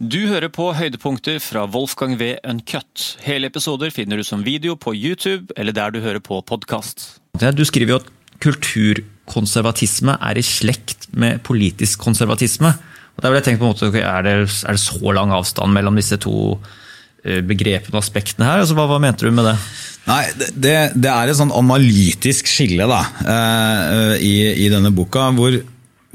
Du hører på høydepunkter fra Wolfgang V. Uncut. Hele episoder finner du som video på YouTube eller der du hører på podkast. Du skriver jo at kulturkonservatisme er i slekt med politisk konservatisme. Og der vil jeg tenke på en måte, er det, er det så lang avstand mellom disse to eh, begrepene og aspektene her? Altså, hva, hva mente du med det? Nei, det, det, er et sånn analytisk skille da, uh, i, i, denne boka, hvor,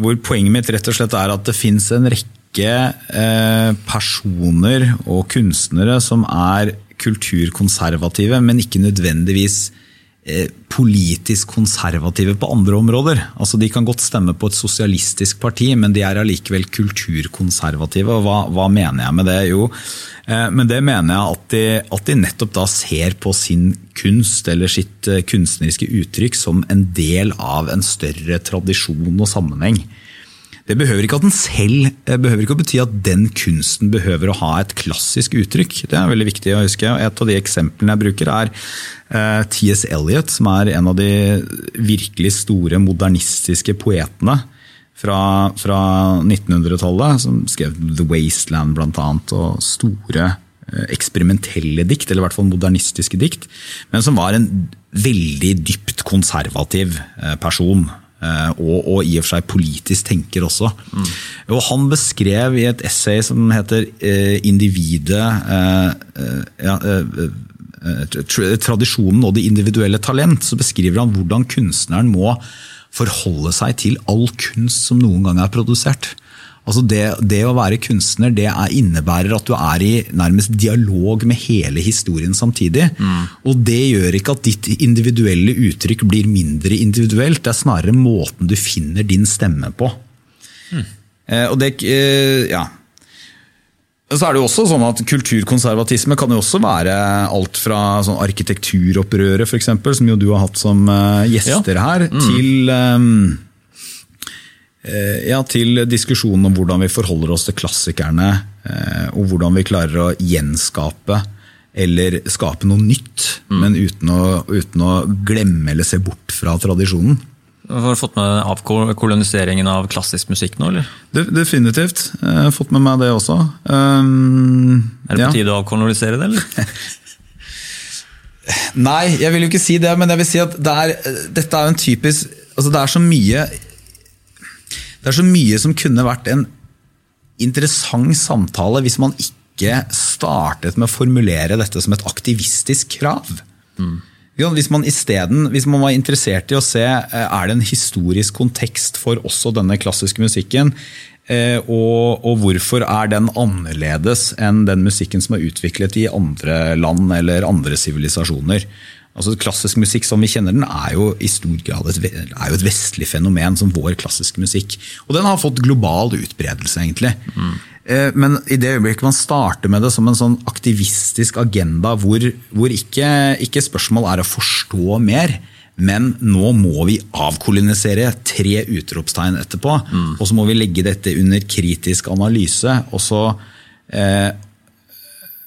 hvor, poenget mitt rett og slett er at det fins en rekke uh, personer og kunstnere som er kulturkonservative, men ikke nødvendigvis Eh, politisk konservative på andre områder. Altså De kan godt stemme på et sosialistisk parti, men de er allikevel kulturkonservative. og hva, hva, mener jeg med det? Jo, eh, men det mener jeg at de, at de, nettopp da ser på sin kunst eller sitt eh, kunstneriske uttrykk som en del av en større tradisjon og sammenheng. Det behøver ikke at den selv eh, behøver ikke å bety at den kunsten behøver å ha et klassisk uttrykk. Det er veldig viktig å huske. Et av de eksemplene jeg bruker, er eh, T.S. Eliot, som er en av de virkelig store modernistiske poetene fra, fra 1900-tallet. Som skrev The Wasteland bl.a. og store eh, eksperimentelle dikt, eller i hvert fall modernistiske dikt. Men som var en veldig dypt konservativ person. Eh, og, og, i og for seg politisk tenker også. Mm. Og han beskrev i et essay som heter eh, 'Individet eh, ja, Tradisjonen og det individuelle talent', så beskriver han hvordan kunstneren må forholde seg til all kunst som noen gang er produsert. Altså det, det, å være kunstner det er, innebærer at du er i nærmest dialog med hele historien samtidig. Mm. Og det gjør ikke at ditt individuelle uttrykk blir mindre individuelt. Det er snarere måten du finner din stemme på. Mm. Eh, og det, eh, ja. Så er det jo også sånn at Kulturkonservatisme kan jo også være alt fra sånn arkitekturopprøret, eksempel, som jo du har hatt som gjester gjester ja. her, mm. til um, Eh, ja, til diskusjonen om hvordan vi forholder oss til klassikerne, eh, og hvordan vi klarer å gjenskape eller skape noe nytt, mm. men uten å, uten å, glemme eller se bort fra tradisjonen. Har du fått med avkoloniseringen av klassisk musikk nå, eller? definitivt. Jeg har fått med meg det også. Um, er det på ja. tide å avkolonisere det, eller? Nei, jeg vil jo ikke si det, men jeg vil si at det er, dette er en typisk altså Det er så mye det er så mye som kunne vært en interessant samtale hvis man ikke startet med å formulere dette som et aktivistisk krav. Mm. Hvis man isteden, hvis man var interessert i å se eh, er det en historisk kontekst for også denne klassiske musikken, eh, og, og, hvorfor er den annerledes enn den musikken som er utviklet i andre land eller andre sivilisasjoner. Altså Klassisk musikk som vi kjenner den, er jo i stor grad et, et vestlig fenomen som vår klassiske musikk. Og den har fått global utbredelse, egentlig. Mm. Men i det øyeblikket man starter med det som en sånn aktivistisk agenda hvor, hvor ikke, ikke spørsmål er å forstå mer, men nå må vi avkolonisere tre utropstegn etterpå. Mm. Og så må vi legge dette under kritisk analyse. og så eh,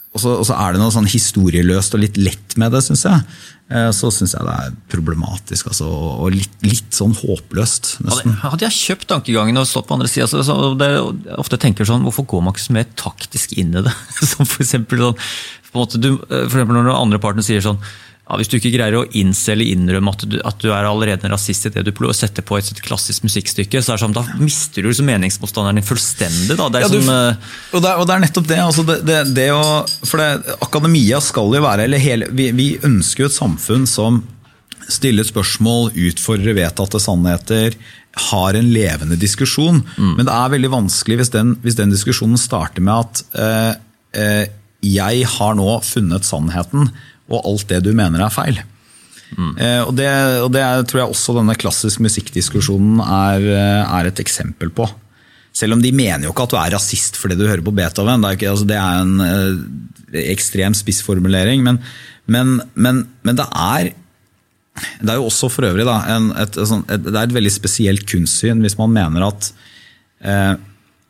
og så, og så, er det noe sånn historieløst og litt lett med det, syns jeg. Eh, så syns jeg det er problematisk altså, og litt, litt, sånn håpløst. nesten. Hadde jeg kjøpt tankegangen og stått på andre sida, så, så det, ofte tenker sånn, hvorfor går man ikke så mer taktisk inn i det? Som for eksempel, sånn, måte, du, for eksempel når andre parten sier sånn ja, Hvis du ikke greier å innse eller innrømme at du, at du er allerede en rasist i det du setter på et klassisk musikkstykke, så er det sånn, da mister du liksom meningsmotstanderen din fullstendig. Da. Det ja, du, som, uh, og, det er, og, det er, nettopp det. Altså det, det, det å, for Akademia skal jo være eller hele, vi, vi ønsker jo et samfunn som stiller spørsmål, utfordrer vedtatte sannheter, har en levende diskusjon. Mm. Men det er veldig vanskelig hvis den, hvis den diskusjonen starter med at eh, eh, jeg har nå funnet sannheten, og alt det du mener er feil. Mm. Eh, og, det, og, det, tror jeg også denne klassisk musikkdiskusjonen er, eh, er, et eksempel på. Selv om de mener jo ikke at du er rasist fordi du hører på Beethoven. Det er, ikke, altså det er en eh, ekstrem spissformulering. Men, men, men, men, det er det er jo også for øvrig da, en, et, et, det er et veldig spesielt kunstsyn hvis man mener at eh,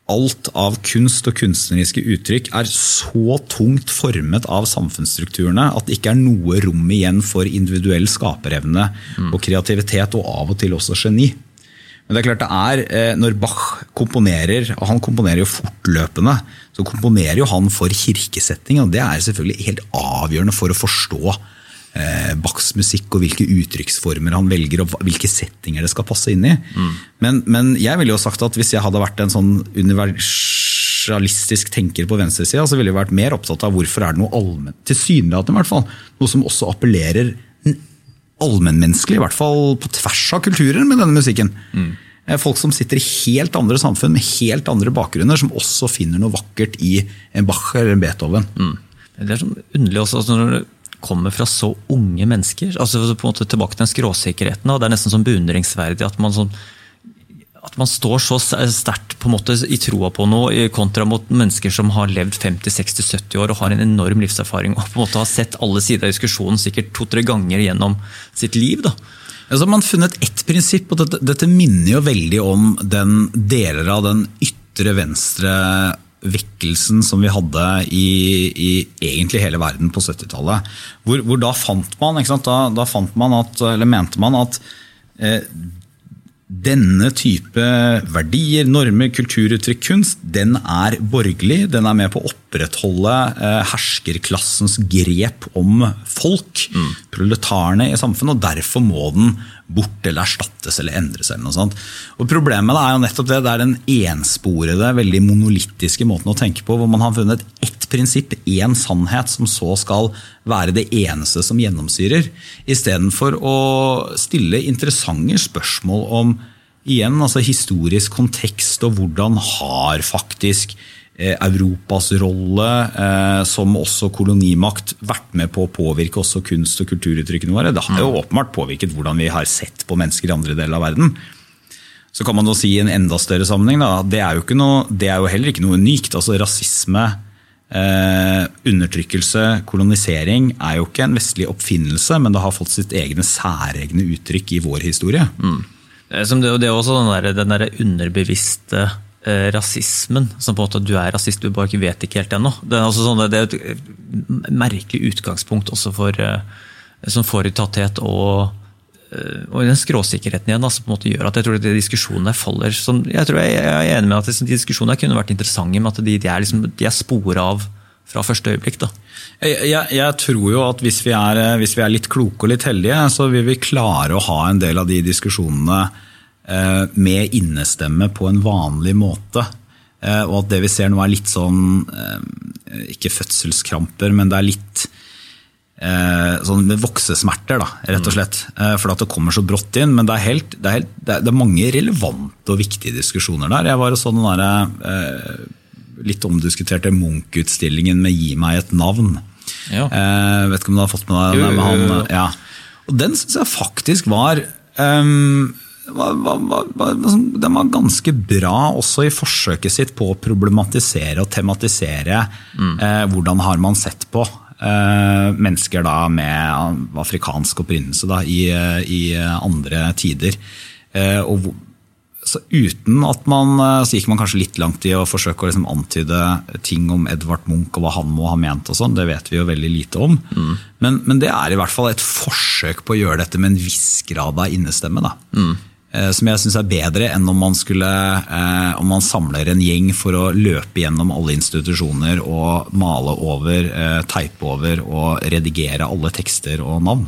alt av kunst og kunstneriske uttrykk er så tungt formet av samfunnsstrukturene at det ikke er noe rom igjen for individuell skaperevne mm. og kreativitet, og av og til også geni. Men det er klart det er, eh, når Bach komponerer, og han komponerer jo fortløpende, så komponerer jo han for kirkesetting, og det er selvfølgelig helt avgjørende for å forstå eh, Bachs musikk og hvilke uttrykksformer han velger og hvilke settinger det skal passe inn i. Mm. Men, men, jeg ville jo sagt at hvis jeg hadde vært en sånn universalistisk tenker på venstresida, så ville jeg vært mer opptatt av hvorfor er det noe allment, tilsynelatende i hvert fall, noe som også appellerer allmennmenneskelig, i hvert fall på tvers av kulturer, med denne musikken. Mm. Folk som sitter i helt andre samfunn med helt andre bakgrunner, som også finner noe vakkert i en Bach eller en Beethoven. Mm. Det er sånn underlig også altså når det kommer fra så unge mennesker. altså på en måte Tilbake til den skråsikkerheten. og Det er nesten sånn beundringsverdig at man sånn at man står så sterkt i troa på noe, kontra mot mennesker som har levd 50-60-70 år og har en enorm livserfaring og på en måte har sett alle sider av diskusjonen sikkert to-tre ganger gjennom sitt liv. da. Altså, man har funnet ett prinsipp, og dette, dette, minner jo veldig om den deler av den ytre venstre vekkelsen som vi hadde i, i egentlig hele verden på 70-tallet. Hvor, hvor, da fant man, da, da fant man at, eller mente man at eh, denne type verdier, normer, kulturuttrykk, kunst, den er borgerlig. Den er med på å opprettholde eh, herskerklassens grep om folk, mm. proletarene i samfunnet, og derfor må den bort eller erstattes eller endres. eller noe sånt. Og Problemet er jo nettopp det, det er den ensporede, veldig monolittiske måten å tenke på, hvor man har funnet ett prinsipp, én sannhet, som så skal være det eneste som gjennomsyrer, istedenfor å stille interessante spørsmål om igjen, altså historisk kontekst og hvordan har faktisk eh, Europas rolle eh, som også kolonimakt vært med på å påvirke også kunst- og kulturuttrykkene våre. Det har jo mm. åpenbart påvirket hvordan vi har sett på mennesker i andre deler av verden. Så kan man jo si i en enda større sammenheng, da, det, er noe, det er jo heller ikke noe unikt. altså Rasisme, eh, undertrykkelse, kolonisering er jo ikke en vestlig oppfinnelse, men det har fått sitt egne særegne uttrykk i vår historie. Mm. Det, er også den der, den der underbevisste eh, rasismen. Som på en måte du er rasist, du bare vet ikke helt ennå. Det, er sånn, det er et merkelig utgangspunkt også for eh, forutatthet og, eh, og den skråsikkerheten igjen altså på en måte gjør at jeg tror at de diskusjonene faller. Som, jeg tror jeg, jeg er enig med at de diskusjonene kunne vært interessante, men at de, de er, liksom, er spor av fra første øyeblikk. da. Jeg, jeg, jeg, tror jo at hvis vi, er, hvis vi, er, litt kloke og litt heldige, så vil vi klare å ha en del av de diskusjonene eh, med innestemme på en vanlig måte. Eh, og at det vi ser nå er litt sånn eh, Ikke fødselskramper, men det er litt eh, sånn voksesmerter, da, rett og slett. Eh, for at det kommer så brått inn. Men det er, helt, det er, helt, det er, mange relevante og viktige diskusjoner der. Jeg var og så den derre eh, litt omdiskuterte Munch-utstillingen med 'Gi meg et navn'. Ja. Eh, vet ikke om du har fått med deg den? Han, ja. Og den syns jeg faktisk var, um, var, var, var, Den var ganske bra også i forsøket sitt på å problematisere og tematisere mm. eh, hvordan har man sett på eh, mennesker da med afrikansk opprinnelse da, i, i andre tider. Eh, og så uten at man, eh, så gikk man kanskje litt langt i å forsøke å liksom antyde ting om Edvard Munch og hva han må ha ment. og sånn, Det vet vi jo veldig lite om. Mm. Men, men, det er i hvert fall et forsøk på å gjøre dette med en viss grad av innestemme. da. Mm. Eh, som jeg syns er bedre enn om man, skulle, eh, om man samler en gjeng for å løpe gjennom alle institusjoner og male over, teipe over og redigere alle tekster og navn.